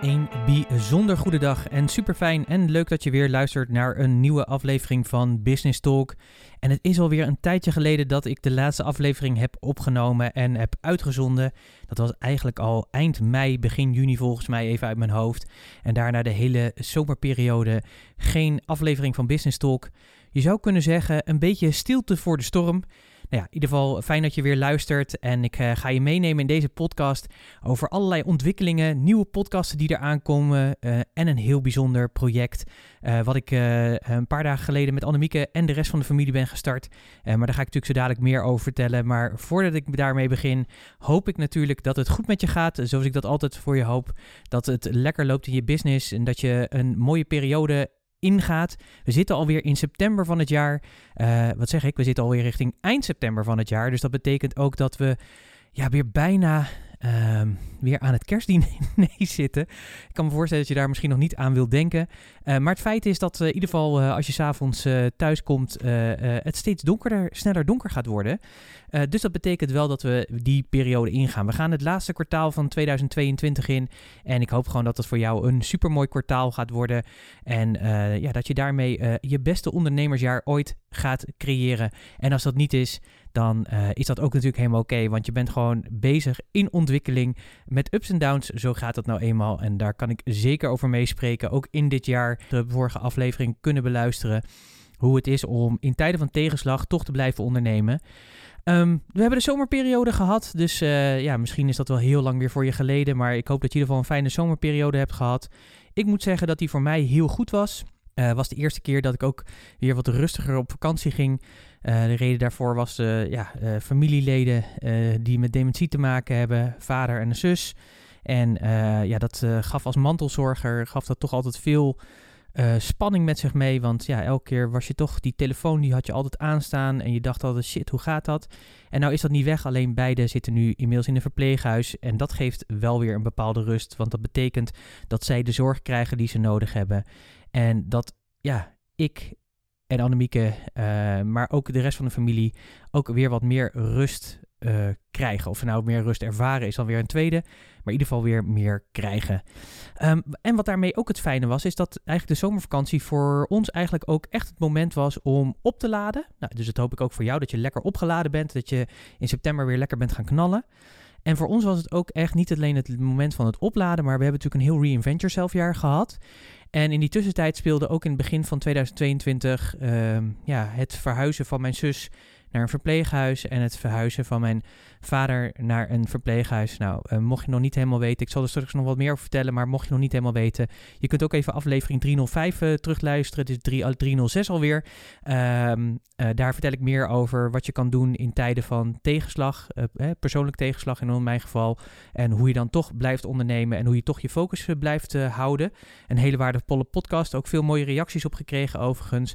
Een bijzonder goede dag en super fijn en leuk dat je weer luistert naar een nieuwe aflevering van Business Talk. En het is alweer een tijdje geleden dat ik de laatste aflevering heb opgenomen en heb uitgezonden. Dat was eigenlijk al eind mei, begin juni volgens mij even uit mijn hoofd. En daarna de hele zomerperiode geen aflevering van Business Talk. Je zou kunnen zeggen een beetje stilte voor de storm. Nou ja, in ieder geval fijn dat je weer luistert. En ik uh, ga je meenemen in deze podcast over allerlei ontwikkelingen, nieuwe podcasten die er aankomen uh, en een heel bijzonder project. Wat ik een paar dagen geleden met Annemieke en de rest van de familie ben gestart. maar daar ga ik natuurlijk zo dadelijk meer over vertellen. Maar voordat ik daarmee begin, hoop ik natuurlijk dat het goed met je gaat. Zoals ik dat altijd voor je hoop. Dat het lekker loopt in je business en dat je een mooie periode ingaat. We zitten alweer in september van het jaar. Uh, wat zeg ik? We zitten alweer richting eind september van het jaar. Dus dat betekent ook dat we ja, weer bijna uh, weer aan het kerstdiner zitten. Ik kan me voorstellen dat je daar misschien nog niet aan wilt denken. Uh, maar het feit is dat uh, in ieder geval als je s'avonds thuis komt, het steeds donkerder, sneller donker gaat worden. dus dat betekent wel dat we die periode ingaan. We gaan het laatste kwartaal van 2022 in. En ik hoop gewoon dat het voor jou een supermooi kwartaal gaat worden. En ja, dat je daarmee je beste ondernemersjaar ooit gaat creëren. En als dat niet is, dan uh, is dat ook natuurlijk helemaal oké. Want je bent gewoon bezig in ontwikkeling met ups en downs. Zo gaat dat nou eenmaal. En daar kan ik zeker over meespreken. Ook in dit jaar de vorige aflevering kunnen beluisteren. Hoe het is om in tijden van tegenslag toch te blijven ondernemen. Um, we hebben de zomerperiode gehad, dus uh, ja, misschien is dat wel heel lang weer voor je geleden. Maar ik hoop dat je in ieder geval een fijne zomerperiode hebt gehad. Ik moet zeggen dat die voor mij heel goed was. Uh, was de eerste keer dat ik ook weer wat rustiger op vakantie ging. Uh, de reden daarvoor was uh, ja, familieleden die met dementie te maken hebben, vader en een zus. En ja, dat gaf als mantelzorger gaf dat toch altijd veel spanning met zich mee. Want ja, elke keer was je toch die telefoon, die had je altijd aanstaan. En je dacht altijd, shit, hoe gaat dat? En nou is dat niet weg, alleen beide zitten nu inmiddels in een verpleeghuis. En dat geeft wel weer een bepaalde rust, want dat betekent dat zij de zorg krijgen die ze nodig hebben. En dat, ja, ik en Annemieke, uh, maar ook de rest van de familie, ook weer wat meer rust uh, krijgen. Of nou meer rust ervaren is dan weer een tweede, maar in ieder geval weer meer krijgen. Um, en wat daarmee ook het fijne was, is dat eigenlijk de zomervakantie voor ons eigenlijk ook echt het moment was om op te laden. Nou, dus dat hoop ik ook voor jou, dat je lekker opgeladen bent, dat je in september weer lekker bent gaan knallen. En voor ons was het ook echt niet alleen het moment van het opladen, maar we hebben natuurlijk een heel Reinvent Yourself jaar gehad. En in die tussentijd speelde ook in het begin van 2022 uh, ja, het verhuizen van mijn zus naar een verpleeghuis en het verhuizen van mijn vader naar een verpleeghuis. Nou, uh, mocht je nog niet helemaal weten, ik zal er straks nog wat meer over vertellen, maar mocht je nog niet helemaal weten, je kunt ook even aflevering 305 uh, terugluisteren. Het is 3, 306 alweer. Um, uh, daar vertel ik meer over wat je kan doen in tijden van tegenslag, persoonlijk tegenslag in mijn geval, en hoe je dan toch blijft ondernemen en hoe je toch je focus blijft houden. Een hele waardevolle podcast, ook veel mooie reacties op gekregen overigens.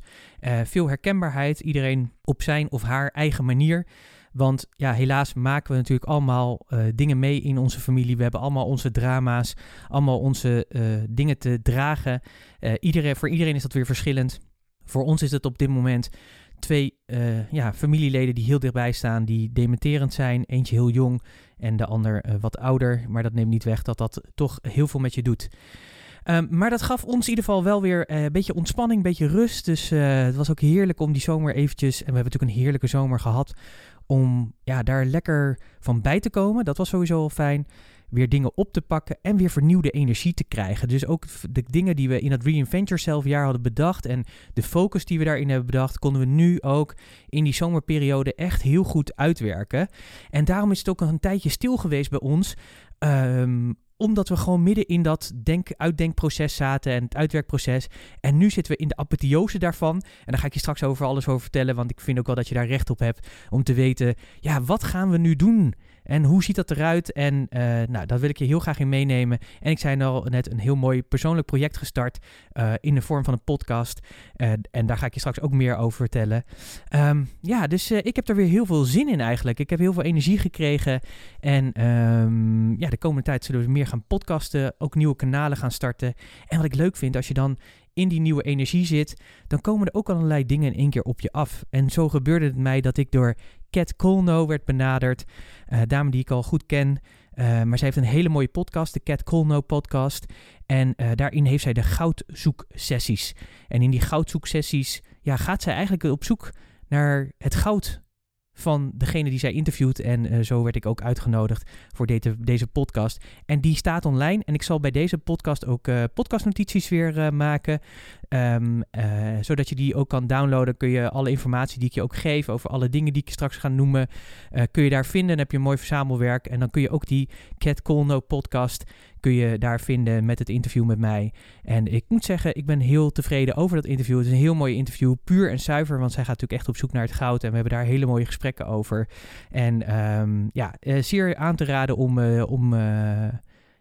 veel herkenbaarheid, iedereen op zijn of haar eigen manier. Want ja, helaas maken we natuurlijk allemaal uh, dingen mee in onze familie. We hebben allemaal onze drama's, allemaal onze uh, dingen te dragen. Uh, iedereen, voor iedereen is dat weer verschillend. Voor ons is het op dit moment twee ja, familieleden die heel dichtbij staan, die dementerend zijn. Eentje heel jong en de ander wat ouder. Maar dat neemt niet weg dat dat toch heel veel met je doet. Um, maar dat gaf ons in ieder geval wel weer een beetje ontspanning, een beetje rust. Dus het was ook heerlijk om die zomer eventjes, en we hebben natuurlijk een heerlijke zomer gehad, om ja, daar lekker van bij te komen. Dat was sowieso wel fijn. weer dingen op te pakken en weer vernieuwde energie te krijgen. Dus ook de dingen die we in dat Reinvent Yourself jaar hadden bedacht en de focus die we daarin hebben bedacht, konden we nu ook in die zomerperiode echt heel goed uitwerken. En daarom is het ook een tijdje stil geweest bij ons. Ehm, omdat we gewoon midden in dat denk, uitdenkproces zaten en het uitwerkproces. En nu zitten we in de apotheose daarvan. En daar ga ik je straks over alles over vertellen. Want ik vind ook wel dat je daar recht op hebt om te weten, ja, wat gaan we nu doen? En hoe ziet dat eruit? En uh, nou, dat wil ik je heel graag in meenemen. En ik zei al net een heel mooi persoonlijk project gestart uh, in de vorm van een podcast. Uh, en daar ga ik je straks ook meer over vertellen. Um, ja, dus ik heb er weer heel veel zin in eigenlijk. Ik heb heel veel energie gekregen. En um, ja, de komende tijd zullen we meer gaan podcasten. Ook nieuwe kanalen gaan starten. En wat ik leuk vind, als je dan in die nieuwe energie zit, dan komen er ook allerlei dingen in één keer op je af. En zo gebeurde het mij dat ik door Cat Colno werd benaderd. Uh, dame die ik al goed ken. Uh, maar zij heeft een hele mooie podcast, de Cat Colno podcast. En uh, daarin heeft zij de goudzoeksessies. En in die goudzoeksessies ja, gaat zij eigenlijk op zoek naar het goud van degene die zij interviewt. En zo werd ik ook uitgenodigd voor deze, deze podcast. En die staat online. En ik zal bij deze podcast ook podcastnotities weer maken. Um, zodat je die ook kan downloaden. Kun je alle informatie die ik je ook geef over alle dingen die ik straks ga noemen. kun je daar vinden. Dan heb je een mooi verzamelwerk. En dan kun je ook die Cat Colno podcast kun je daar vinden met het interview met mij. En ik moet zeggen, ik ben heel tevreden over dat interview. Het is een heel mooi interview, puur en zuiver, want zij gaat natuurlijk echt op zoek naar het goud. En we hebben daar hele mooie gesprekken over. En um, ja, uh, zeer aan te raden om, om,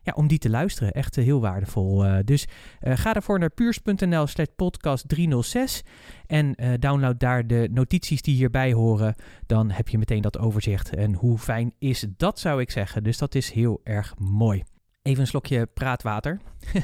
ja, om die te luisteren. Echt heel waardevol. dus ga daarvoor naar puurs.nl slash podcast 306 en download daar de notities die hierbij horen. Dan heb je meteen dat overzicht. En hoe fijn is dat, zou ik zeggen. Dus dat is heel erg mooi. Even een slokje praatwater.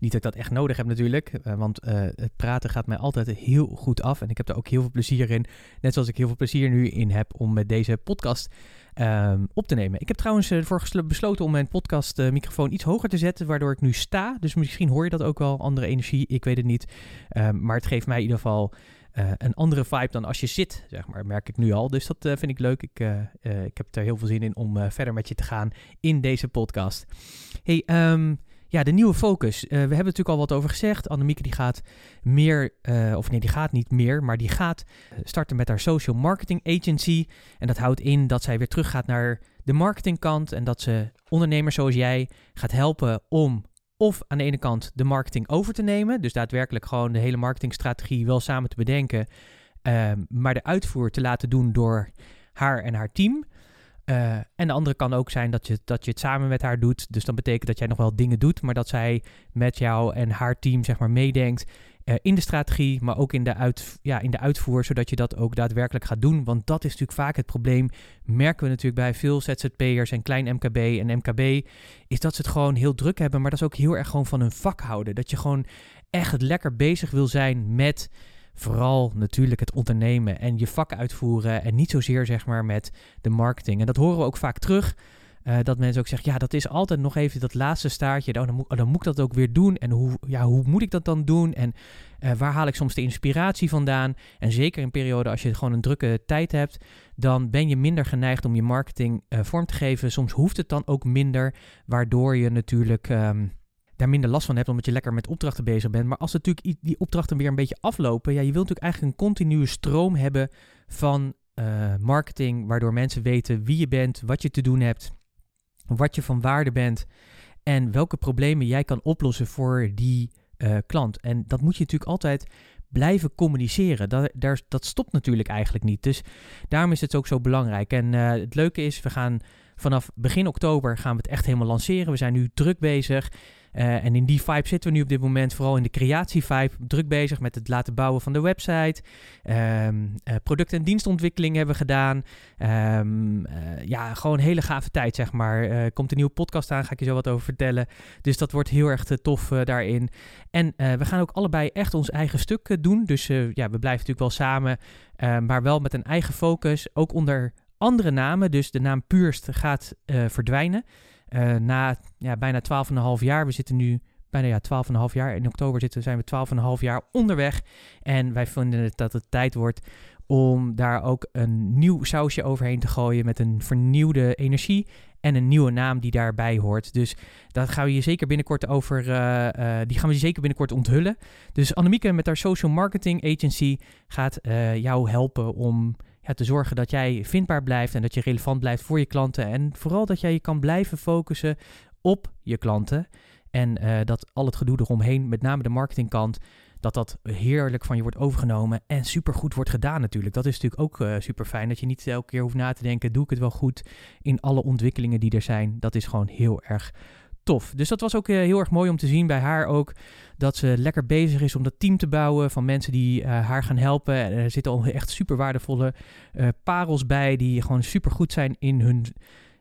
Niet dat ik dat echt nodig heb natuurlijk, uh, want uh, het praten gaat mij altijd heel goed af en ik heb er ook heel veel plezier in. Net zoals ik heel veel plezier nu in heb om met deze podcast um, op te nemen. Ik heb trouwens ervoor besloten om mijn podcastmicrofoon iets hoger te zetten, waardoor ik nu sta. Dus misschien hoor je dat ook wel, andere energie, ik weet het niet. Um, maar het geeft mij in ieder geval een andere vibe dan als je zit, zeg maar, merk ik nu al. Dus dat vind ik leuk. Ik, ik heb er heel veel zin in om verder met je te gaan in deze podcast. Hey, um, ja, de nieuwe focus. we hebben natuurlijk al wat over gezegd. Annemieke die gaat meer, of nee, die gaat niet meer, maar die gaat starten met haar social marketing agency. En dat houdt in dat zij weer terug gaat naar de marketingkant en dat ze ondernemers zoals jij gaat helpen om of aan de ene kant de marketing over te nemen, dus daadwerkelijk gewoon de hele marketingstrategie wel samen te bedenken, uh, maar de uitvoer te laten doen door haar en haar team. Uh, en de andere kan ook zijn dat je, dat je het samen met haar doet. Dus dan betekent dat jij nog wel dingen doet, maar dat zij met jou en haar team zeg maar meedenkt uh, in de strategie, maar ook in de, ja, in de uitvoer, zodat je dat ook daadwerkelijk gaat doen. Want dat is natuurlijk vaak het probleem, merken we natuurlijk bij veel ZZP'ers en klein MKB en MKB, is dat ze het gewoon heel druk hebben, maar dat is ook heel erg gewoon van hun vak houden. Dat je gewoon echt lekker bezig wil zijn met vooral natuurlijk het ondernemen en je vak uitvoeren en niet zozeer zeg maar met de marketing. En dat horen we ook vaak terug. Uh, dat mensen ook zeggen, ja, dat is altijd nog even dat laatste staartje. Dan, moet, dan moet ik dat ook weer doen. En hoe, ja, hoe moet ik dat dan doen? En uh, waar haal ik soms de inspiratie vandaan? En zeker in periode als je gewoon een drukke tijd hebt, dan ben je minder geneigd om je marketing uh, vorm te geven. Soms hoeft het dan ook minder, waardoor je natuurlijk um, daar minder last van hebt, omdat je lekker met opdrachten bezig bent. Maar als natuurlijk die opdrachten weer een beetje aflopen, ja, je wilt natuurlijk eigenlijk een continue stroom hebben van marketing, waardoor mensen weten wie je bent, wat je te doen hebt wat je van waarde bent en welke problemen jij kan oplossen voor die uh, klant. En dat moet je natuurlijk altijd blijven communiceren. Dat, daar, dat stopt natuurlijk eigenlijk niet. Dus daarom is het ook zo belangrijk. En uh, het leuke is, we gaan vanaf begin oktober gaan we het echt helemaal lanceren. We zijn nu druk bezig. Uh, en in die vibe zitten we nu op dit moment, vooral in de creatievibe, druk bezig met het laten bouwen van de website. Um, product- en dienstontwikkeling hebben we gedaan. Um, uh, ja, gewoon een hele gave tijd, zeg maar. komt een nieuwe podcast aan, ga ik je zo wat over vertellen. Dus dat wordt heel erg tof daarin. En we gaan ook allebei echt ons eigen stuk doen. Dus ja, we blijven natuurlijk wel samen, maar wel met een eigen focus. Ook onder andere namen. Dus de naam Puurst gaat verdwijnen. Uh, na ja, bijna 12,5 jaar, we zitten nu bijna ja, 12,5 jaar. In oktober zitten, zijn we 12,5 jaar onderweg. En wij vinden het dat het tijd wordt om daar ook een nieuw sausje overheen te gooien met een vernieuwde energie en een nieuwe naam die daarbij hoort. Dus dat gaan we je zeker binnenkort over, uh, die gaan we je zeker binnenkort onthullen. Dus Annemieke met haar social marketing agency gaat jou helpen om te zorgen dat jij vindbaar blijft en dat je relevant blijft voor je klanten. En vooral dat jij je kan blijven focussen op je klanten. En dat al het gedoe eromheen, met name de marketingkant, dat dat heerlijk van je wordt overgenomen en supergoed wordt gedaan natuurlijk. Dat is natuurlijk ook uh, super fijn, dat je niet elke keer hoeft na te denken, doe ik het wel goed in alle ontwikkelingen die er zijn. Dat is gewoon heel erg tof. Dus dat was ook uh, heel erg mooi om te zien bij haar ook, dat ze lekker bezig is om dat team te bouwen van mensen die uh, haar gaan helpen. Er zitten al echt super waardevolle parels bij die gewoon super goed zijn in hun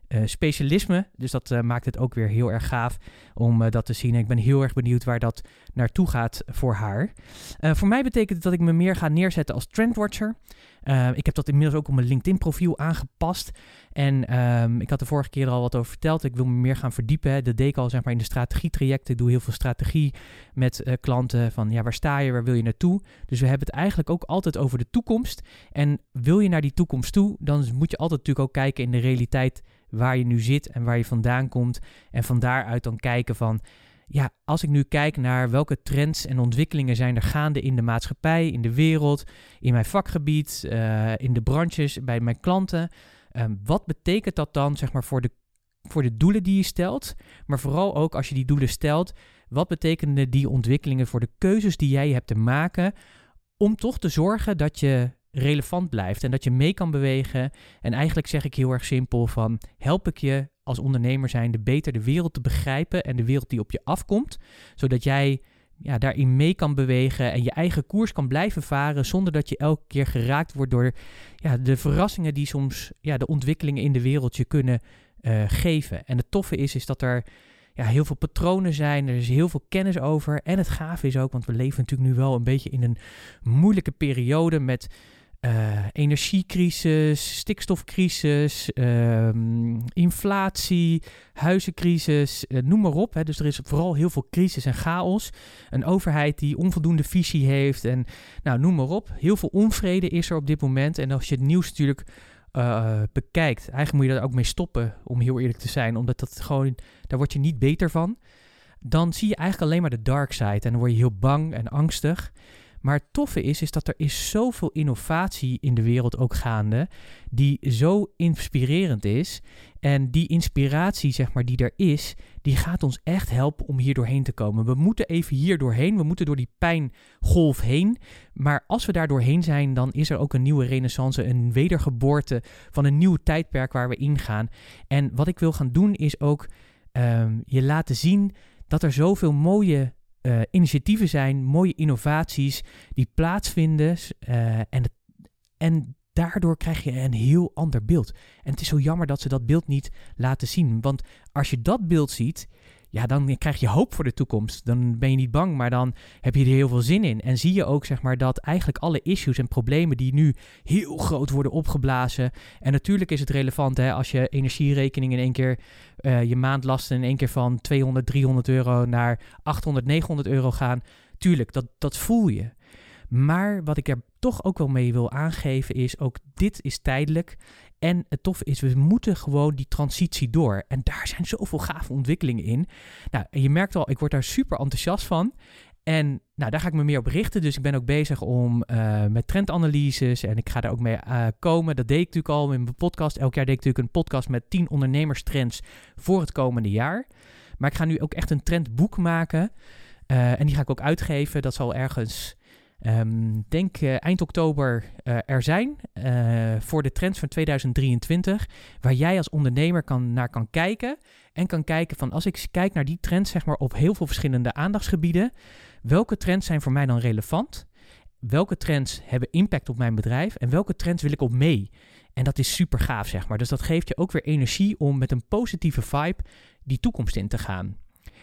uh, specialisme. Dus dat uh, maakt het ook weer heel erg gaaf om uh, dat te zien. En ik ben heel erg benieuwd waar dat naartoe gaat voor haar. voor mij betekent het dat ik me meer ga neerzetten als trendwatcher. ik heb dat inmiddels ook op mijn LinkedIn profiel aangepast. En um, ik had de vorige keer al wat over verteld. Ik wil me meer gaan verdiepen. Hè. Dat al zeg maar, in de strategietrajecten. Ik doe heel veel strategie met klanten. Van ja, waar sta je? Waar wil je naartoe? Dus we hebben het eigenlijk ook altijd over de toekomst. En wil je naar die toekomst toe, dan moet je altijd natuurlijk ook kijken in de realiteit waar je nu zit en waar je vandaan komt. En van daaruit dan kijken van, ja, als ik nu kijk naar welke trends en ontwikkelingen zijn er gaande in de maatschappij, in de wereld, in mijn vakgebied, uh, in de branches, bij mijn klanten. Um, wat betekent dat dan, zeg maar, voor de, voor de doelen die je stelt? Maar vooral ook als je die doelen stelt, wat betekenen die ontwikkelingen voor de keuzes die jij hebt te maken om toch te zorgen dat je relevant blijft en dat je mee kan bewegen. En eigenlijk zeg ik heel erg simpel van help ik je als ondernemer zijnde beter de wereld te begrijpen en de wereld die op je afkomt, zodat jij ja, daarin mee kan bewegen en je eigen koers kan blijven varen zonder dat je elke keer geraakt wordt door ja, de verrassingen die soms ja, de ontwikkelingen in de wereld je kunnen uh, geven. En het toffe is, is dat er ja, heel veel patronen zijn. Er is heel veel kennis over. En het gaaf is ook, want we leven natuurlijk nu wel een beetje in een moeilijke periode met uh, energiecrisis, stikstofcrisis, um, inflatie, huizencrisis, uh, noem maar op. Hè. Dus er is vooral heel veel crisis en chaos. Een overheid die onvoldoende visie heeft en nou, noem maar op. Heel veel onvrede is er op dit moment. En als je het nieuws natuurlijk uh, bekijkt, eigenlijk moet je daar ook mee stoppen, om heel eerlijk te zijn. Omdat dat gewoon, daar word je niet beter van. Dan zie je eigenlijk alleen maar de dark side en dan word je heel bang en angstig. Maar het toffe is, is dat er is zoveel innovatie in de wereld ook gaande, die zo inspirerend is. En die inspiratie, zeg maar, die er is, die gaat ons echt helpen om hier doorheen te komen. We moeten even hier doorheen, we moeten door die pijngolf heen. Maar als we daar doorheen zijn, dan is er ook een nieuwe renaissance, een wedergeboorte van een nieuw tijdperk waar we ingaan. En wat ik wil gaan doen, is ook um, je laten zien dat er zoveel mooie uh, initiatieven zijn, mooie innovaties die plaatsvinden. Uh, en, en daardoor krijg je een heel ander beeld. En het is zo jammer dat ze dat beeld niet laten zien. Want als je dat beeld ziet, ja, dan krijg je hoop voor de toekomst. Dan ben je niet bang, maar dan heb je er heel veel zin in. En zie je ook, zeg maar, dat eigenlijk alle issues en problemen die nu heel groot worden opgeblazen. En natuurlijk is het relevant, hè, als je energierekening in één keer, uh, je maandlasten in één keer van 200, 300 euro naar 800, 900 euro gaan. Tuurlijk, dat, dat voel je. Maar wat ik er toch ook wel mee wil aangeven is, ook dit is tijdelijk. En het toffe is, we moeten gewoon die transitie door. En daar zijn zoveel gave ontwikkelingen in. Nou, en je merkt al, ik word daar super enthousiast van. En nou, daar ga ik me meer op richten. Dus ik ben ook bezig om uh, met trendanalyses en ik ga daar ook mee uh, komen. Dat deed ik natuurlijk al in mijn podcast. Elk jaar deed ik natuurlijk een podcast met 10 ondernemerstrends voor het komende jaar. Maar ik ga nu ook echt een trendboek maken. Uh, en die ga ik ook uitgeven. Dat zal ergens Um, denk uh, eind oktober uh, er zijn uh, voor de trends van 2023, waar jij als ondernemer kan, naar kan kijken en kan kijken van als ik kijk naar die trends zeg maar op heel veel verschillende aandachtsgebieden, welke trends zijn voor mij dan relevant? Welke trends hebben impact op mijn bedrijf en welke trends wil ik op mee? En dat is super gaaf zeg maar. Dus dat geeft je ook weer energie om met een positieve vibe die toekomst in te gaan.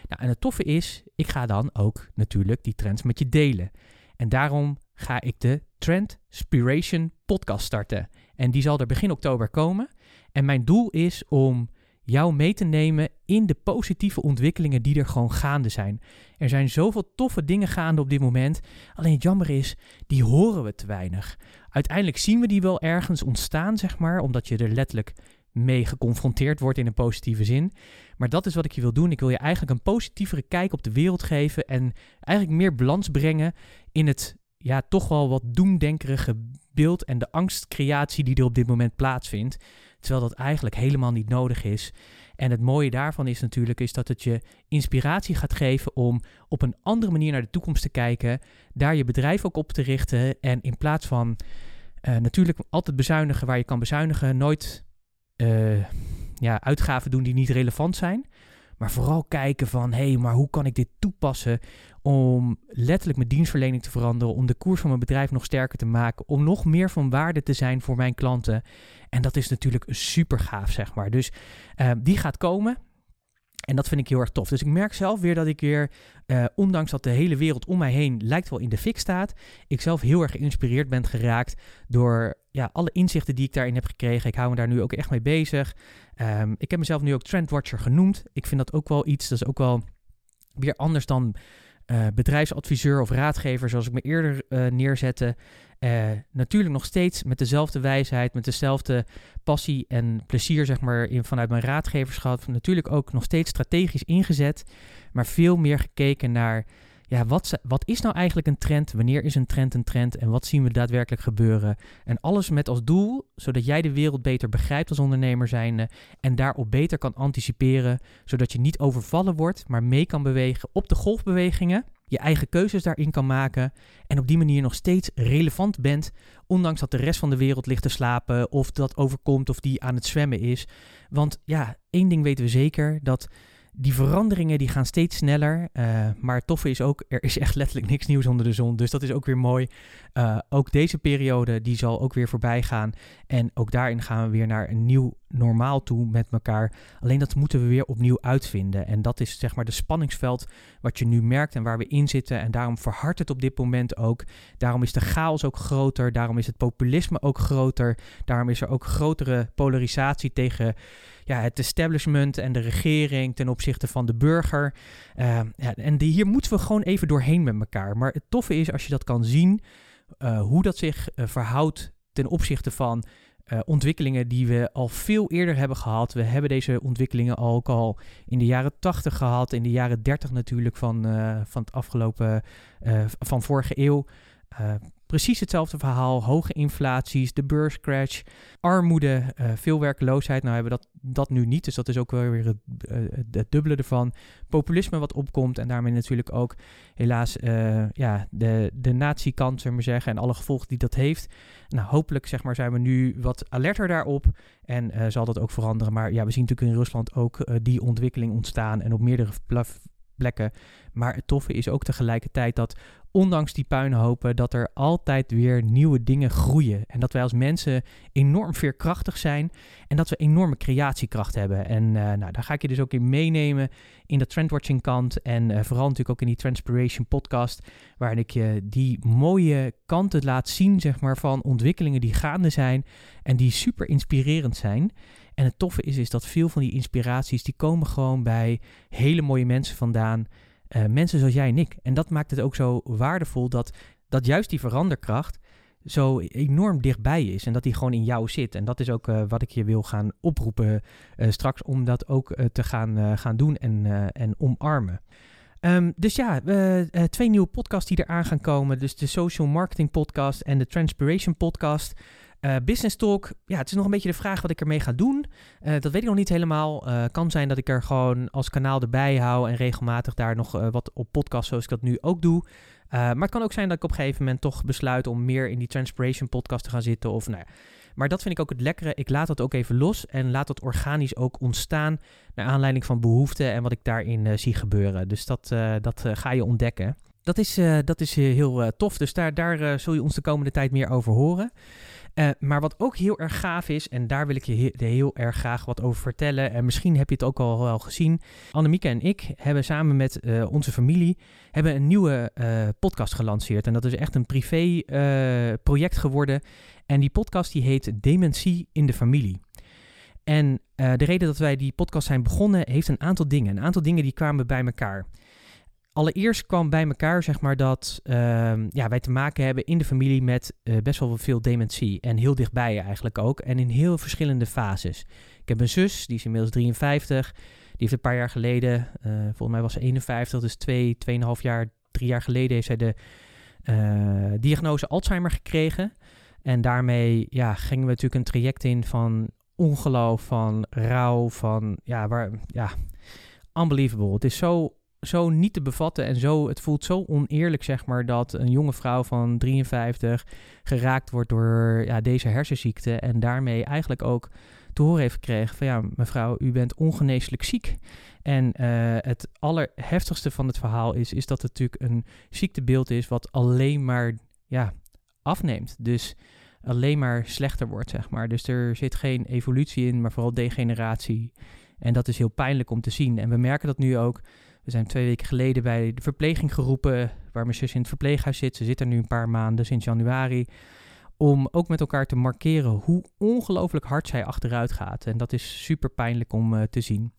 Nou, en het toffe is, ik ga dan ook natuurlijk die trends met je delen. En daarom ga ik de Trend Spiration podcast starten. En die zal er begin oktober komen. En mijn doel is om jou mee te nemen in de positieve ontwikkelingen die er gewoon gaande zijn. Er zijn zoveel toffe dingen gaande op dit moment. Alleen het jammer is, die horen we te weinig. Uiteindelijk zien we die wel ergens ontstaan, zeg maar, omdat je er letterlijk mee geconfronteerd wordt in een positieve zin. Maar dat is wat ik je wil doen. Ik wil je eigenlijk een positievere kijk op de wereld geven en eigenlijk meer balans brengen in het ja, toch wel wat doemdenkerige beeld en de angstcreatie die er op dit moment plaatsvindt. Terwijl dat eigenlijk helemaal niet nodig is. En het mooie daarvan is natuurlijk is dat het je inspiratie gaat geven om op een andere manier naar de toekomst te kijken, daar je bedrijf ook op te richten en in plaats van uh, natuurlijk altijd bezuinigen waar je kan bezuinigen, nooit uh, ja, uitgaven doen die niet relevant zijn. Maar vooral kijken van, hé, hey, maar hoe kan ik dit toepassen om letterlijk mijn dienstverlening te veranderen, om de koers van mijn bedrijf nog sterker te maken, om nog meer van waarde te zijn voor mijn klanten. En dat is natuurlijk super gaaf, zeg maar. Dus uh, die gaat komen. En dat vind ik heel erg tof. Dus ik merk zelf weer dat ik weer, uh, ondanks dat de hele wereld om mij heen lijkt wel in de fik staat, ik zelf heel erg geïnspireerd ben geraakt door ja, alle inzichten die ik daarin heb gekregen. Ik hou me daar nu ook echt mee bezig. Um, ik heb mezelf nu ook Trendwatcher genoemd. Ik vind dat ook wel iets, dat is ook wel weer anders dan uh, bedrijfsadviseur of raadgever, zoals ik me eerder uh, neerzette. Uh, natuurlijk nog steeds met dezelfde wijsheid, met dezelfde passie en plezier, zeg maar, in, vanuit mijn raadgeverschap. Natuurlijk ook nog steeds strategisch ingezet, maar veel meer gekeken naar ja, wat, wat is nou eigenlijk een trend? Wanneer is een trend een trend? En wat zien we daadwerkelijk gebeuren? En alles met als doel, zodat jij de wereld beter begrijpt als ondernemer zijnde en daarop beter kan anticiperen, zodat je niet overvallen wordt, maar mee kan bewegen op de golfbewegingen, je eigen keuzes daarin kan maken en op die manier nog steeds relevant bent, ondanks dat de rest van de wereld ligt te slapen of dat overkomt of die aan het zwemmen is. Want ja, één ding weten we zeker, dat die veranderingen die gaan steeds sneller. Uh, maar het toffe is ook, er is echt letterlijk niks nieuws onder de zon. Dus dat is ook weer mooi. Uh, ook deze periode, die zal ook weer voorbij gaan. En ook daarin gaan we weer naar een nieuw normaal toe met elkaar. Alleen dat moeten we weer opnieuw uitvinden. En dat is zeg maar de spanningsveld wat je nu merkt en waar we in zitten. En daarom verhardt het op dit moment ook. Daarom is de chaos ook groter. Daarom is het populisme ook groter. Daarom is er ook grotere polarisatie tegen ja, het establishment en de regering ten opzichte van de burger. Uh, ja, en die, hier moeten we gewoon even doorheen met elkaar. Maar het toffe is als je dat kan zien, uh, hoe dat zich uh, verhoudt ten opzichte van ontwikkelingen die we al veel eerder hebben gehad. We hebben deze ontwikkelingen ook al in de jaren 80 gehad, in de jaren 30 natuurlijk van, van het afgelopen, uh, van vorige eeuw. Precies hetzelfde verhaal. Hoge inflaties, de beurscrash, armoede, uh, veel werkloosheid. Nou hebben we dat, dat nu niet, dus dat is ook wel weer het, uh, het dubbele ervan. Populisme wat opkomt en daarmee natuurlijk ook helaas uh, ja, de, de nazi-kant, zullen we zeggen, en alle gevolgen die dat heeft. Nou, hopelijk zeg maar, zijn we nu wat alerter daarop en zal dat ook veranderen. Maar ja, we zien natuurlijk in Rusland ook die ontwikkeling ontstaan en op meerdere plekken. Maar het toffe is ook tegelijkertijd dat ondanks die puinhopen, dat er altijd weer nieuwe dingen groeien. En dat wij als mensen enorm veerkrachtig zijn en dat we enorme creatiekracht hebben. En uh, nou, daar ga ik je dus ook in meenemen in de trendwatching kant en uh, vooral natuurlijk ook in die Transpiration podcast, waarin ik je die mooie kanten laat zien, zeg maar, van ontwikkelingen die gaande zijn en die super inspirerend zijn. En het toffe is, is dat veel van die inspiraties, die komen gewoon bij hele mooie mensen vandaan. Uh, mensen zoals jij en ik. En dat maakt het ook zo waardevol dat, dat juist die veranderkracht zo enorm dichtbij is. En dat die gewoon in jou zit. En dat is ook uh, wat ik je wil gaan oproepen uh, straks om dat ook te gaan, gaan doen en, en omarmen. Um, dus ja, twee nieuwe podcasts die eraan gaan komen. Dus de Social Marketing Podcast en de Transpiration Podcast. Uh, business Talk, ja, het is nog een beetje de vraag wat ik ermee ga doen. Uh, dat weet ik nog niet helemaal. Uh, kan zijn dat ik er gewoon als kanaal erbij hou en regelmatig daar nog wat op podcast zoals ik dat nu ook doe. maar het kan ook zijn dat ik op een gegeven moment toch besluit om meer in die Transpiration podcast te gaan zitten. Of, nou ja. Maar dat vind ik ook het lekkere. Ik laat dat ook even los en laat dat organisch ook ontstaan naar aanleiding van behoeften en wat ik daarin zie gebeuren. Dus dat, dat ga je ontdekken. Dat is, dat is heel tof. Dus daar, daar zul je ons de komende tijd meer over horen. Uh, maar wat ook heel erg gaaf is, en daar wil ik je heel, erg graag wat over vertellen. En misschien heb je het ook al wel gezien. Annemieke en ik hebben samen met uh, onze familie hebben een nieuwe uh, podcast gelanceerd. En dat is echt een privé project geworden. En die podcast die heet Dementie in de Familie. En de reden dat wij die podcast zijn begonnen, heeft een aantal dingen. Een aantal dingen die kwamen bij elkaar. Allereerst kwam bij elkaar, zeg maar, dat ehm, ja, wij te maken hebben in de familie met best wel veel dementie. En heel dichtbij eigenlijk ook. En in heel verschillende fases. Ik heb een zus, die is inmiddels 53. Die heeft een paar jaar geleden, volgens mij was ze 51, dus twee, tweeënhalf jaar, drie jaar geleden heeft zij de uh, diagnose Alzheimer gekregen. En daarmee ja, gingen we natuurlijk een traject in van ongeloof, van rouw, van ja, waar, ja, unbelievable. Het is zo, zo niet te bevatten en zo, het voelt zo oneerlijk, zeg maar, dat een jonge vrouw van 53 geraakt wordt door ja, deze hersenziekte en daarmee eigenlijk ook te horen heeft gekregen van ja, mevrouw, u bent ongeneeslijk ziek. En uh, het allerheftigste van het verhaal is, is dat het natuurlijk een ziektebeeld is wat alleen maar ja, afneemt. Dus alleen maar slechter wordt, zeg maar. Dus er zit geen evolutie in, maar vooral degeneratie. En dat is heel pijnlijk om te zien. En we merken dat nu ook. We zijn twee weken geleden bij de verpleging geroepen, waar mijn zus in het verpleeghuis zit. Ze zit er nu een paar maanden, sinds januari om ook met elkaar te markeren hoe ongelooflijk hard zij achteruit gaat. En dat is super pijnlijk om uh, te zien.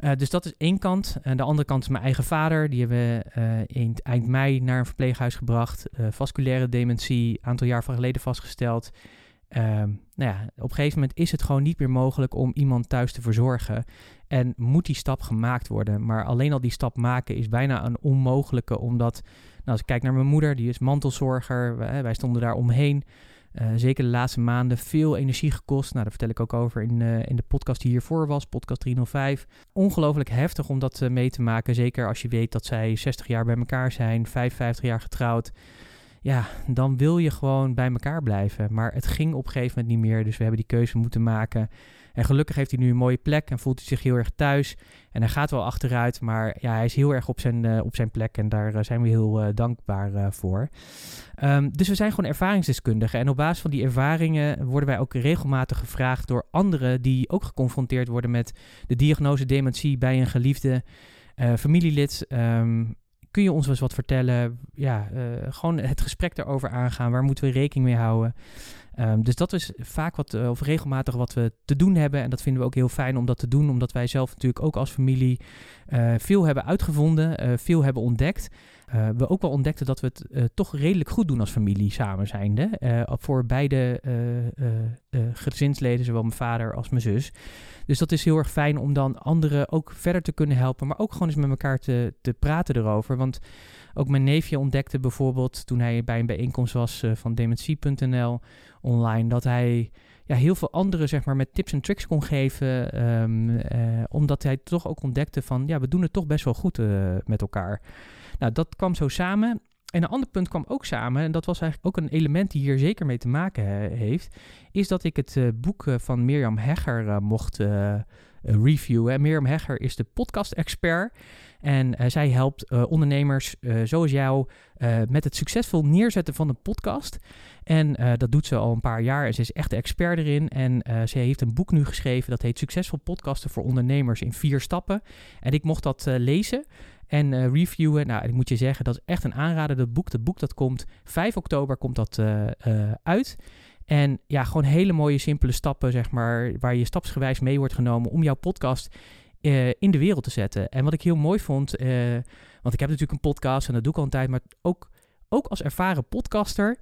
Uh, dus dat is één kant. En de andere kant is mijn eigen vader. Die hebben we eind mei naar een verpleeghuis gebracht. vasculaire dementie, een aantal jaar geleden vastgesteld. Ehm, nou ja, op een gegeven moment is het gewoon niet meer mogelijk om iemand thuis te verzorgen. En moet die stap gemaakt worden. Maar alleen al die stap maken is bijna een onmogelijke, omdat nou, als ik kijk naar mijn moeder, die is mantelzorger. Wij, wij stonden daar omheen. Uh, zeker de laatste maanden veel energie gekost. Nou, daar vertel ik ook over in, uh, in de podcast die hiervoor was, podcast 305. Ongelooflijk heftig om dat uh, mee te maken. Zeker als je weet dat zij 60 jaar bij elkaar zijn, 55 jaar getrouwd. Ja, dan wil je gewoon bij elkaar blijven. Maar het ging op een gegeven moment niet meer. Dus we hebben die keuze moeten maken. En gelukkig heeft hij nu een mooie plek en voelt hij zich heel erg thuis. En hij gaat wel achteruit, maar ja, hij is heel erg op zijn, uh, op zijn plek en daar uh, zijn we heel uh, dankbaar voor. Um, dus we zijn gewoon ervaringsdeskundigen. En op basis van die ervaringen worden wij ook regelmatig gevraagd door anderen die ook geconfronteerd worden met de diagnose dementie bij een geliefde familielid. Um, kun je ons eens wat vertellen? Ja, gewoon het gesprek daarover aangaan. Waar moeten we rekening mee houden? Um, dus dat is vaak wat, uh, of regelmatig wat we te doen hebben. En dat vinden we ook heel fijn om dat te doen, omdat wij zelf natuurlijk ook als familie uh, veel hebben uitgevonden, uh, veel hebben ontdekt. We ook wel ontdekten dat we het toch redelijk goed doen als familie samen zijnde. voor beide gezinsleden, zowel mijn vader als mijn zus. Dus dat is heel erg fijn om dan anderen ook verder te kunnen helpen, maar ook gewoon eens met elkaar te, te praten erover. Want ook mijn neefje ontdekte bijvoorbeeld toen hij bij een bijeenkomst was van dementie.nl online. Dat hij ja, heel veel anderen zeg maar, met tips en tricks kon geven. Ehm, eh, omdat hij toch ook ontdekte van ja, we doen het toch best wel goed uh, met elkaar. Nou, dat kwam zo samen. En een ander punt kwam ook samen, en dat was eigenlijk ook een element die hier zeker mee te maken heeft, is dat ik het uh, boek van Mirjam Hegger mocht reviewen. Mirjam Hegger is de podcast-expert. En zij helpt ondernemers zoals jou met het succesvol neerzetten van een podcast. En dat doet ze al een paar jaar en ze is echt de expert erin. En ze heeft een boek nu geschreven dat heet Succesvol podcasten voor ondernemers in vier stappen. En ik mocht dat lezen en reviewen. Nou, ik moet je zeggen, dat is echt een aanrader. Dat boek, dat boek dat komt 5 oktober komt dat uit. En ja, gewoon hele mooie, simpele stappen, zeg maar, waar je stapsgewijs mee wordt genomen om jouw podcast in de wereld te zetten. En wat ik heel mooi vond, want ik heb natuurlijk een podcast en dat doe ik al een tijd, maar ook, ook als ervaren podcaster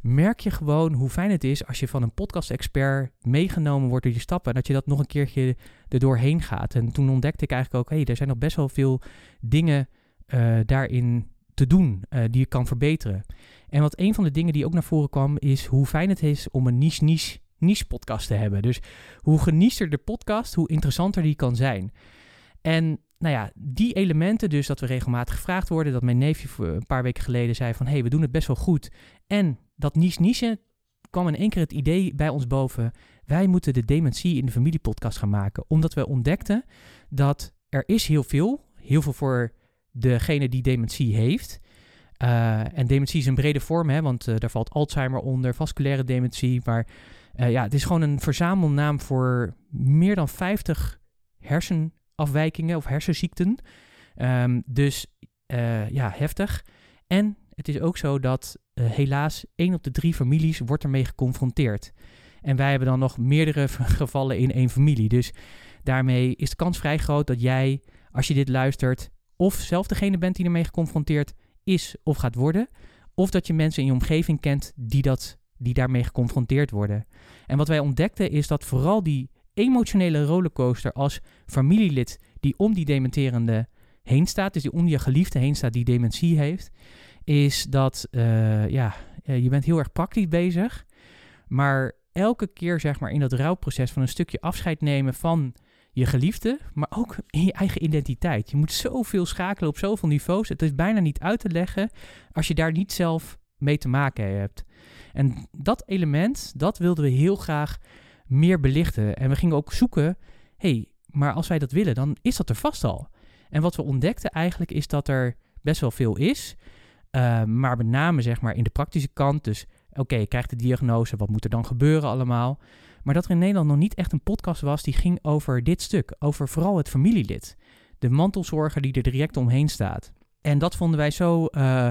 merk je gewoon hoe fijn het is als je van een podcast-expert meegenomen wordt door die stappen en dat je dat nog een keertje er doorheen gaat. En toen ontdekte ik eigenlijk ook, hé, hey, er zijn nog best wel veel dingen uh, daarin te doen die je kan verbeteren. En wat een van de dingen die ook naar voren kwam, is hoe fijn het is om een niche-niche niche-podcast te hebben. Dus hoe geniester de podcast, hoe interessanter die kan zijn. En nou ja, die elementen, dus dat we regelmatig gevraagd worden, dat mijn neefje een paar weken geleden zei van, hé, hey, we doen het best wel goed. En dat niche-niche kwam in één keer het idee bij ons boven, wij moeten de dementie in de familiepodcast gaan maken. Omdat we ontdekten dat er is heel veel, heel veel voor degene die dementie heeft. Uh, en dementie is een brede vorm, hè, want uh, daar valt Alzheimer onder, vasculaire dementie, maar uh, ja, het is gewoon een verzamelnaam voor meer dan 50 hersenafwijkingen of hersenziekten. Um, dus ja, heftig. En het is ook zo dat uh, helaas één op de drie families wordt ermee geconfronteerd. En wij hebben dan nog meerdere gevallen in één familie. Dus daarmee is de kans vrij groot dat jij, als je dit luistert, of zelf degene bent die ermee geconfronteerd is of gaat worden. Of dat je mensen in je omgeving kent die, dat, die daarmee geconfronteerd worden. En wat wij ontdekten is dat vooral die emotionele rollercoaster als familielid die om die dementerende heen staat, dus die om je geliefde heen staat die dementie heeft, is dat uh, ja, eh, je bent heel erg praktisch bezig, maar elke keer zeg maar in dat rouwproces van een stukje afscheid nemen van je geliefde, maar ook in je eigen identiteit. Je moet zoveel schakelen op zoveel niveaus. Het is bijna niet uit te leggen als je daar niet zelf mee te maken hebt. En dat element, dat wilden we heel graag meer belichten. En we gingen ook zoeken, hey, maar als wij dat willen, dan is dat er vast al. En wat we ontdekten eigenlijk is dat er best wel veel is. Uh, maar met name zeg maar in de praktische kant. Dus oké, je krijgt de diagnose, wat moet er dan gebeuren allemaal? Maar dat er in Nederland nog niet echt een podcast was die ging over dit stuk. Over vooral het familielid. De mantelzorger die er direct omheen staat. En dat vonden wij zo uh,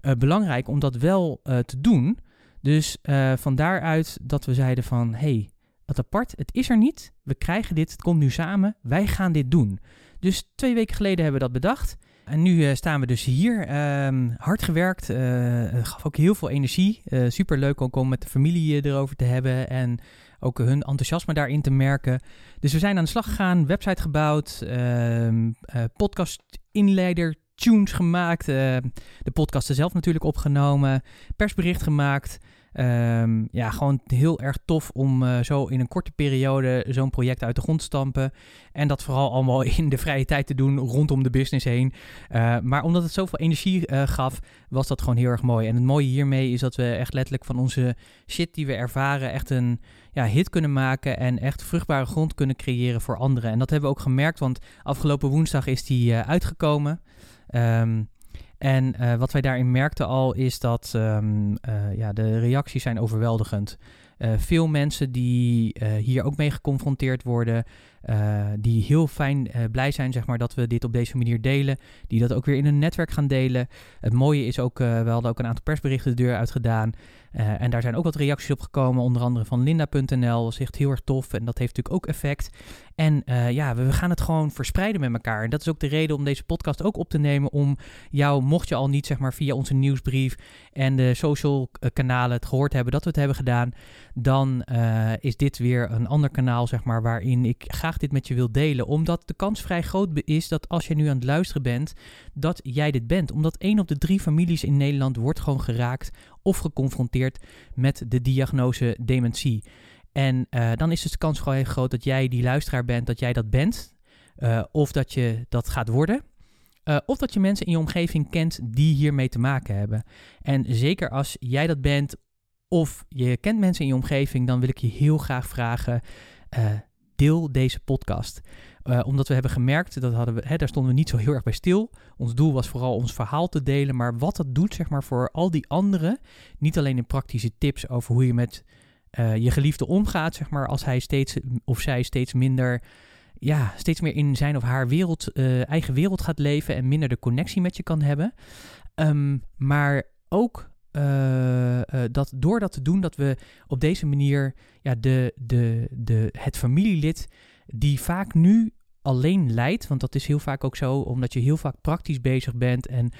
uh, belangrijk om dat wel te doen. Dus van daaruit dat we zeiden van... hey, wat apart, het is er niet. We krijgen dit, het komt nu samen. Wij gaan dit doen. Dus twee weken geleden hebben we dat bedacht. En nu uh, staan we dus hier. Um, hard gewerkt. Uh, gaf ook heel veel energie. Uh, Super leuk ook om met de familie erover te hebben. En ook hun enthousiasme daarin te merken. Dus we zijn aan de slag gegaan. Website gebouwd. Ehm, podcast inleider tunes gemaakt. de podcasten zelf natuurlijk opgenomen. Persbericht gemaakt. Um, ja, gewoon heel erg tof om uh, zo in een korte periode zo'n project uit de grond te stampen. En dat vooral allemaal in de vrije tijd te doen rondom de business heen. Uh, maar omdat het zoveel energie uh, gaf, was dat gewoon heel erg mooi. En het mooie hiermee is dat we echt letterlijk van onze shit die we ervaren echt een ja, hit kunnen maken. En echt vruchtbare grond kunnen creëren voor anderen. En dat hebben we ook gemerkt, want afgelopen woensdag is die uitgekomen. Um, en uh, wat wij daarin merkten al is dat um, uh, ja, de reacties zijn overweldigend. Uh, veel mensen die hier ook mee geconfronteerd worden, die heel fijn blij zijn zeg maar, dat we dit op deze manier delen, die dat ook weer in hun netwerk gaan delen. Het mooie is ook, we hadden ook een aantal persberichten de deur uitgedaan. Uh, en daar zijn ook wat reacties op gekomen, onder andere van linda.nl. Dat echt heel erg tof en dat heeft natuurlijk ook effect. En uh, ja, we, gaan het gewoon verspreiden met elkaar. En dat is ook de reden om deze podcast ook op te nemen. Om jou, mocht je al niet zeg maar via onze nieuwsbrief en de social eh, kanalen het gehoord hebben dat we het hebben gedaan, dan is dit weer een ander kanaal zeg maar waarin ik graag dit met je wil delen. Omdat de kans vrij groot is dat als je nu aan het luisteren bent, dat jij dit bent. Omdat één op de drie families in Nederland wordt gewoon geraakt of geconfronteerd met de diagnose dementie. En uh, dan is dus de kans gewoon heel groot dat jij die luisteraar bent, dat jij dat bent. Uh, of dat je dat gaat worden. Uh, of dat je mensen in je omgeving kent die hiermee te maken hebben. En zeker als jij dat bent of je kent mensen in je omgeving, dan wil ik je heel graag vragen: deel deze podcast. Uh, omdat we hebben gemerkt, dat hadden we, hè, daar stonden we niet zo heel erg bij stil. Ons doel was vooral ons verhaal te delen, maar wat dat doet zeg maar, voor al die anderen. Niet alleen in praktische tips over hoe je met uh, je geliefde omgaat, zeg maar, als hij steeds of zij steeds minder, ja, steeds meer in zijn of haar wereld, uh, eigen wereld gaat leven en minder de connectie met je kan hebben. Um, maar ook dat door dat te doen, dat we op deze manier ja, de, de, de, het familielid die vaak nu alleen leidt, want dat is heel vaak ook zo, omdat je heel vaak praktisch bezig bent en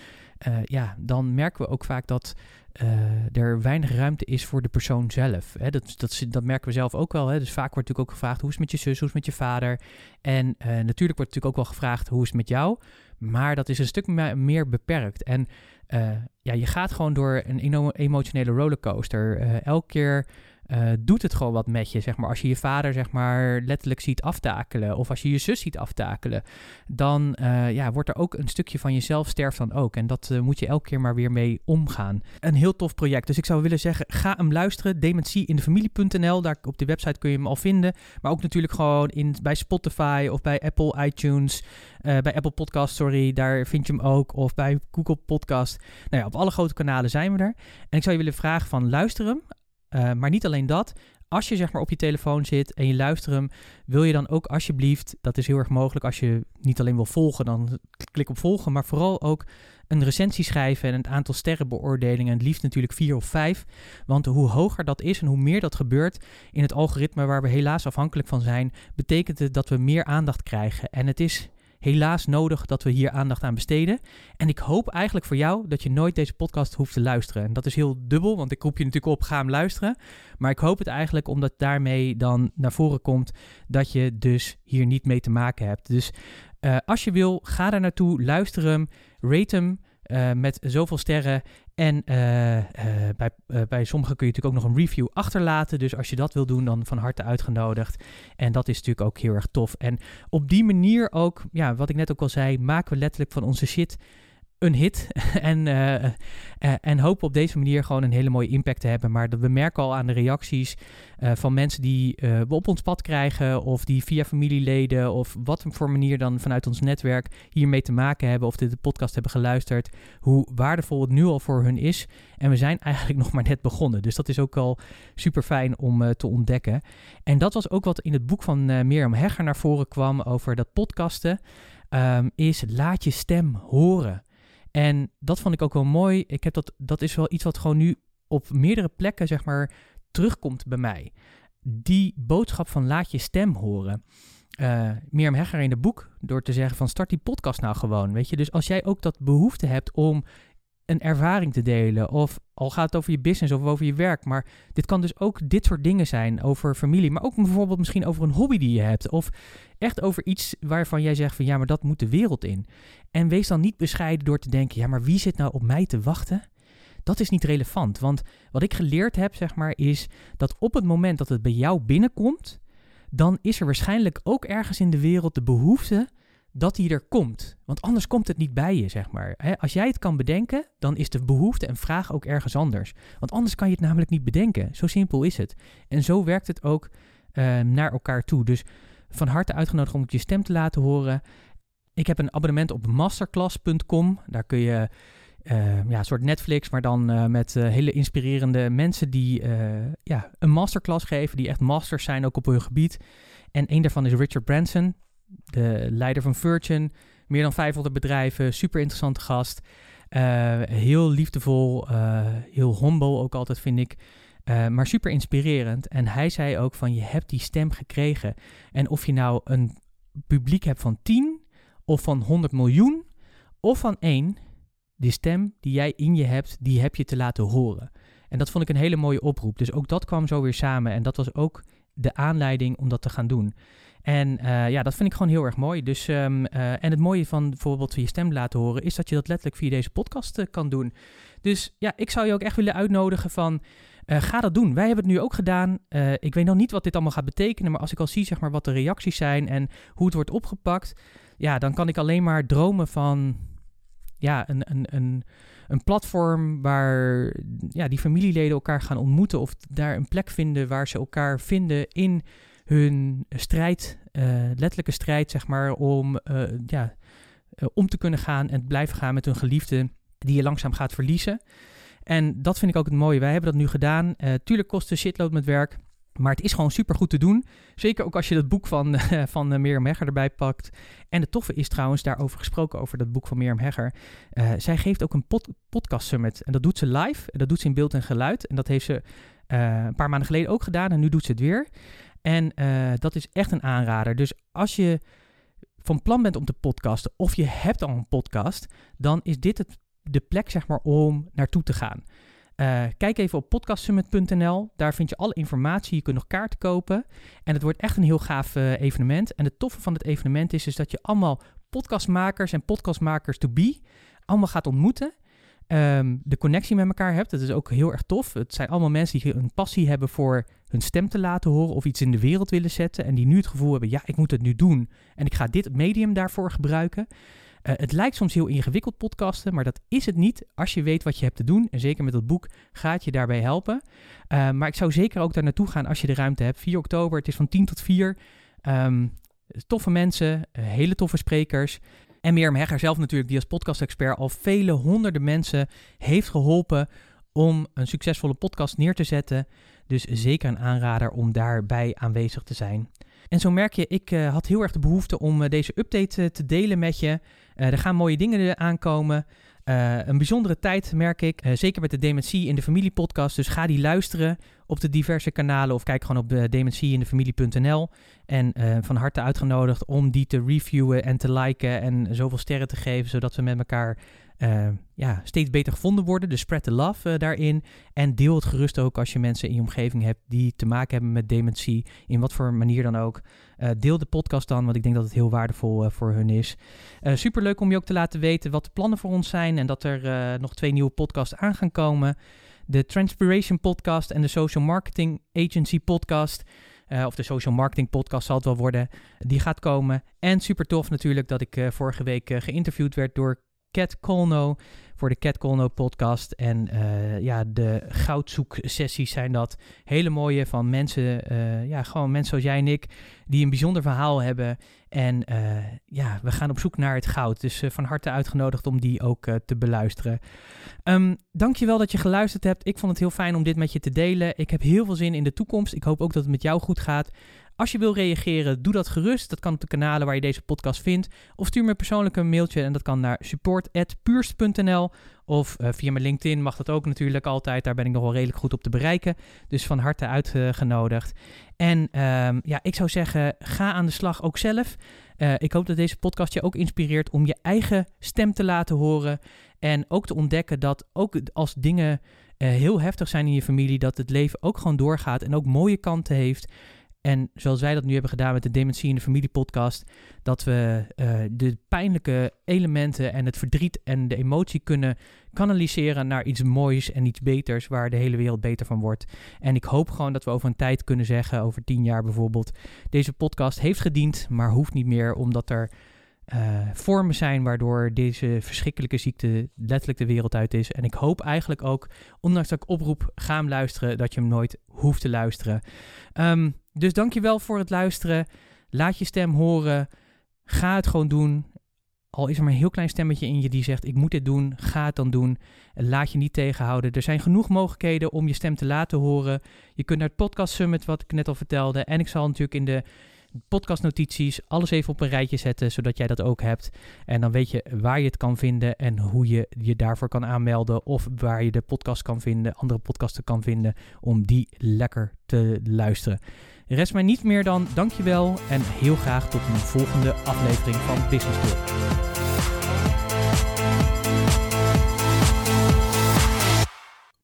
uh, ja, dan merken we ook vaak dat uh, er weinig ruimte is voor de persoon zelf. Hè? Dat, dat, dat merken we zelf ook wel. Hè? Dus vaak wordt natuurlijk ook gevraagd hoe is het met je zus, hoe is het met je vader. En uh, natuurlijk wordt natuurlijk ook wel gevraagd hoe is het met jou. Maar dat is een stuk meer beperkt. En ja, je gaat gewoon door een emotionele rollercoaster. elke keer uh, doet het gewoon wat met je, zeg maar. Als je je vader, zeg maar, letterlijk ziet aftakelen, of als je je zus ziet aftakelen, dan uh, ja, wordt er ook een stukje van jezelf sterft dan ook. En dat uh, moet je elke keer maar weer mee omgaan. Een heel tof project. Dus ik zou willen zeggen, ga hem luisteren. Dementieindefamilie.nl, daar op de website kun je hem al vinden. Maar ook natuurlijk gewoon in, bij Spotify of bij Apple iTunes, bij Apple Podcast, sorry, daar vind je hem ook. Of bij Google Podcast. Nou ja, op alle grote kanalen zijn we er. En ik zou je willen vragen van luister hem. Uh, maar niet alleen dat. Als je zeg maar op je telefoon zit en je luistert hem, wil je dan ook alsjeblieft, dat is heel erg mogelijk als je niet alleen wil volgen, dan klik op volgen, maar vooral ook een recensie schrijven en het aantal sterrenbeoordelingen. Het liefst natuurlijk vier of vijf. Want hoe hoger dat is en hoe meer dat gebeurt in het algoritme waar we helaas afhankelijk van zijn, betekent het dat we meer aandacht krijgen. En het is helaas nodig dat we hier aandacht aan besteden. En ik hoop eigenlijk voor jou dat je nooit deze podcast hoeft te luisteren. En dat is heel dubbel, want ik roep je natuurlijk op, ga hem luisteren. Maar ik hoop het eigenlijk omdat daarmee dan naar voren komt dat je dus hier niet mee te maken hebt. Dus uh, als je wil, ga daar naartoe, luister hem, rate hem. Uh, met zoveel sterren. En uh, bij, bij sommigen kun je natuurlijk ook nog een review achterlaten. Dus als je dat wil doen, dan van harte uitgenodigd. En dat is natuurlijk ook heel erg tof. En op die manier ook, ja, wat ik net ook al zei, maken we letterlijk van onze shit een hit. en, uh, en hopen op deze manier gewoon een hele mooie impact te hebben. Maar we merken al aan de reacties uh, van mensen die we op ons pad krijgen. Of die via familieleden of wat voor manier dan vanuit ons netwerk hiermee te maken hebben. Of de podcast hebben geluisterd. Hoe waardevol het nu al voor hun is. En we zijn eigenlijk nog maar net begonnen. Dus dat is ook al super fijn om te ontdekken. En dat was ook wat in het boek van Mirjam Hegger naar voren kwam over dat podcasten. Um, is laat je stem horen. En dat vond ik ook wel mooi. Ik heb dat, dat is wel iets wat gewoon nu op meerdere plekken, zeg maar, terugkomt bij mij. Die boodschap van laat je stem horen. Uh, Mirjam Hegger in het boek, door te zeggen van start die podcast nou gewoon, weet je. Dus als jij ook dat behoefte hebt om een ervaring te delen. Of al gaat het over je business of over je werk. Maar dit kan dus ook dit soort dingen zijn over familie. Maar ook bijvoorbeeld misschien over een hobby die je hebt. Of echt over iets waarvan jij zegt van ja, maar dat moet de wereld in. En wees dan niet bescheiden door te denken, ja, maar wie zit nou op mij te wachten? Dat is niet relevant. Want wat ik geleerd heb, zeg maar, is dat op het moment dat het bij jou binnenkomt, dan is er waarschijnlijk ook ergens in de wereld de behoefte dat hij er komt. Want anders komt het niet bij je, zeg maar. als jij het kan bedenken, dan is de behoefte en vraag ook ergens anders. Want anders kan je het namelijk niet bedenken. Zo simpel is het. En zo werkt het ook uh, naar elkaar toe. Dus van harte uitgenodigd om je stem te laten horen. Ik heb een abonnement op masterclass.com. Daar kun je uh, ja, een soort Netflix, maar dan uh, met uh, hele inspirerende mensen die ja, een masterclass geven, die echt masters zijn ook op hun gebied. En een daarvan is Richard Branson de leider van Virgin. Meer dan 500 bedrijven, super interessante gast. Heel liefdevol, heel humble ook altijd vind ik. Maar super inspirerend. En hij zei ook van je hebt die stem gekregen. En of je nou een publiek hebt van 10 of van 100 miljoen of van één, die stem die jij in je hebt, die heb je te laten horen. En dat vond ik een hele mooie oproep. Dus ook dat kwam zo weer samen. En dat was ook de aanleiding om dat te gaan doen. En uh, ja, dat vind ik gewoon heel erg mooi. Dus, um, uh, en het mooie van bijvoorbeeld je stem laten horen, is dat je dat letterlijk via deze podcast uh, kan doen. Dus ja, ik zou je ook echt willen uitnodigen van, ga dat doen. Wij hebben het nu ook gedaan. ik weet nog niet wat dit allemaal gaat betekenen, maar als ik al zie zeg maar, wat de reacties zijn en hoe het wordt opgepakt, ja, dan kan ik alleen maar dromen van ja, een, een, een, een platform waar ja, die familieleden elkaar gaan ontmoeten of daar een plek vinden waar ze elkaar vinden in hun strijd, uh, letterlijke strijd, zeg maar, om, uh, ja, uh, om te kunnen gaan en blijven gaan met hun geliefde die je langzaam gaat verliezen. En dat vind ik ook het mooie. Wij hebben dat nu gedaan. tuurlijk kost de shitload met werk. Maar het is gewoon super goed te doen. Zeker ook als je dat boek van, van uh, Mirjam Hegger erbij pakt. En het toffe is trouwens, daarover gesproken, over dat boek van Mirjam Hegger. Uh, zij geeft ook een pod podcast summit. En dat doet ze live. En dat doet ze in beeld en geluid. En dat heeft ze een paar maanden geleden ook gedaan. En nu doet ze het weer. En dat is echt een aanrader. Dus als je van plan bent om te podcasten of je hebt al een podcast, dan is dit het, de plek zeg maar om naartoe te gaan. Uh, kijk even op podcastsummit.nl. Daar vind je alle informatie. Je kunt nog kaarten kopen. En het wordt echt een heel gaaf uh, evenement. En het toffe van het evenement is, is dat je allemaal podcastmakers en podcastmakers to be allemaal gaat ontmoeten um, de connectie met elkaar hebt. Dat is ook heel erg tof. Het zijn allemaal mensen die een passie hebben voor hun stem te laten horen of iets in de wereld willen zetten. En die nu het gevoel hebben, ja, ik moet het nu doen. En ik ga dit medium daarvoor gebruiken. Uh, het lijkt soms heel ingewikkeld podcasten, maar dat is het niet als je weet wat je hebt te doen. En zeker met dat boek gaat je daarbij helpen. Uh, maar ik zou zeker ook daar naartoe gaan als je de ruimte hebt. 4 oktober, het is van 10 tot 4. Um, ehm, toffe mensen, uh, hele toffe sprekers. En Mirjam Hegger zelf natuurlijk, die als podcast-expert al vele honderden mensen heeft geholpen om een succesvolle podcast neer te zetten. Dus zeker een aanrader om daarbij aanwezig te zijn. En zo merk je, ik uh, had heel erg de behoefte om uh, deze update uh, te delen met je. er gaan mooie dingen aankomen. Een bijzondere tijd merk ik, zeker met de Dementie in de Familie podcast. Dus ga die luisteren op de diverse kanalen of kijk gewoon op de dementieinDeFamilie.nl. En van harte uitgenodigd om die te reviewen en te liken en zoveel sterren te geven, zodat we met elkaar uh, ja, steeds beter gevonden worden. Dus spread the love uh, daarin. En deel het gerust ook als je mensen in je omgeving hebt die te maken hebben met dementie. In wat voor manier dan ook. Uh, deel de podcast dan, want ik denk dat het heel waardevol voor hun is. Super leuk om je ook te laten weten wat de plannen voor ons zijn. En dat er nog twee nieuwe podcasts aan gaan komen. De Transpiration podcast en de Social Marketing Agency podcast. Of de social marketing podcast zal het wel worden. Die gaat komen. En super tof natuurlijk dat ik vorige week geïnterviewd werd door Cat Colno voor de Cat Colno podcast. En uh, ja, de goudzoeksessies zijn dat. Hele mooie van mensen, uh, ja, gewoon mensen zoals jij en ik, die een bijzonder verhaal hebben. En uh, ja, we gaan op zoek naar het goud. Dus van harte uitgenodigd om die ook te beluisteren. Um, dankjewel dat je geluisterd hebt. Ik vond het heel fijn om dit met je te delen. Ik heb heel veel zin in de toekomst. Ik hoop ook dat het met jou goed gaat. Als je wil reageren, doe dat gerust. Dat kan op de kanalen waar je deze podcast vindt. Of stuur me persoonlijk een mailtje en dat kan naar support.puurst.nl. Of uh, via mijn LinkedIn mag dat ook natuurlijk altijd. Daar ben ik nog wel redelijk goed op te bereiken. Dus van harte uitgenodigd. En um, ja, ik zou zeggen, ga aan de slag ook zelf. Uh, ik hoop dat deze podcast je ook inspireert om je eigen stem te laten horen. En ook te ontdekken dat ook als dingen uh, heel heftig zijn in je familie, dat het leven ook gewoon doorgaat en ook mooie kanten heeft. En zoals wij dat nu hebben gedaan met de Dementie in de Familie podcast, dat we uh, de pijnlijke elementen en het verdriet en de emotie kunnen kanaliseren naar iets moois en iets beters, waar de hele wereld beter van wordt. En ik hoop gewoon dat we over een tijd kunnen zeggen, over tien jaar bijvoorbeeld, deze podcast heeft gediend, maar hoeft niet meer, omdat er uh, vormen zijn waardoor deze verschrikkelijke ziekte letterlijk de wereld uit is. En ik hoop eigenlijk ook, ondanks dat ik oproep, ga hem luisteren, dat je hem nooit hoeft te luisteren. Um, dus dankjewel voor het luisteren. Laat je stem horen. Ga het gewoon doen. Al is er maar een heel klein stemmetje in je die zegt: Ik moet dit doen. Ga het dan doen. Laat je niet tegenhouden. Er zijn genoeg mogelijkheden om je stem te laten horen. Je kunt naar het Podcast Summit, wat ik net al vertelde. En ik zal natuurlijk in de podcastnotities alles even op een rijtje zetten, zodat jij dat ook hebt. En dan weet je waar je het kan vinden en hoe je je daarvoor kan aanmelden. Of waar je de podcast kan vinden, andere podcasten kan vinden, om die lekker te luisteren. Rest mij niet meer dan dankjewel en heel graag tot een volgende aflevering van Business Talk.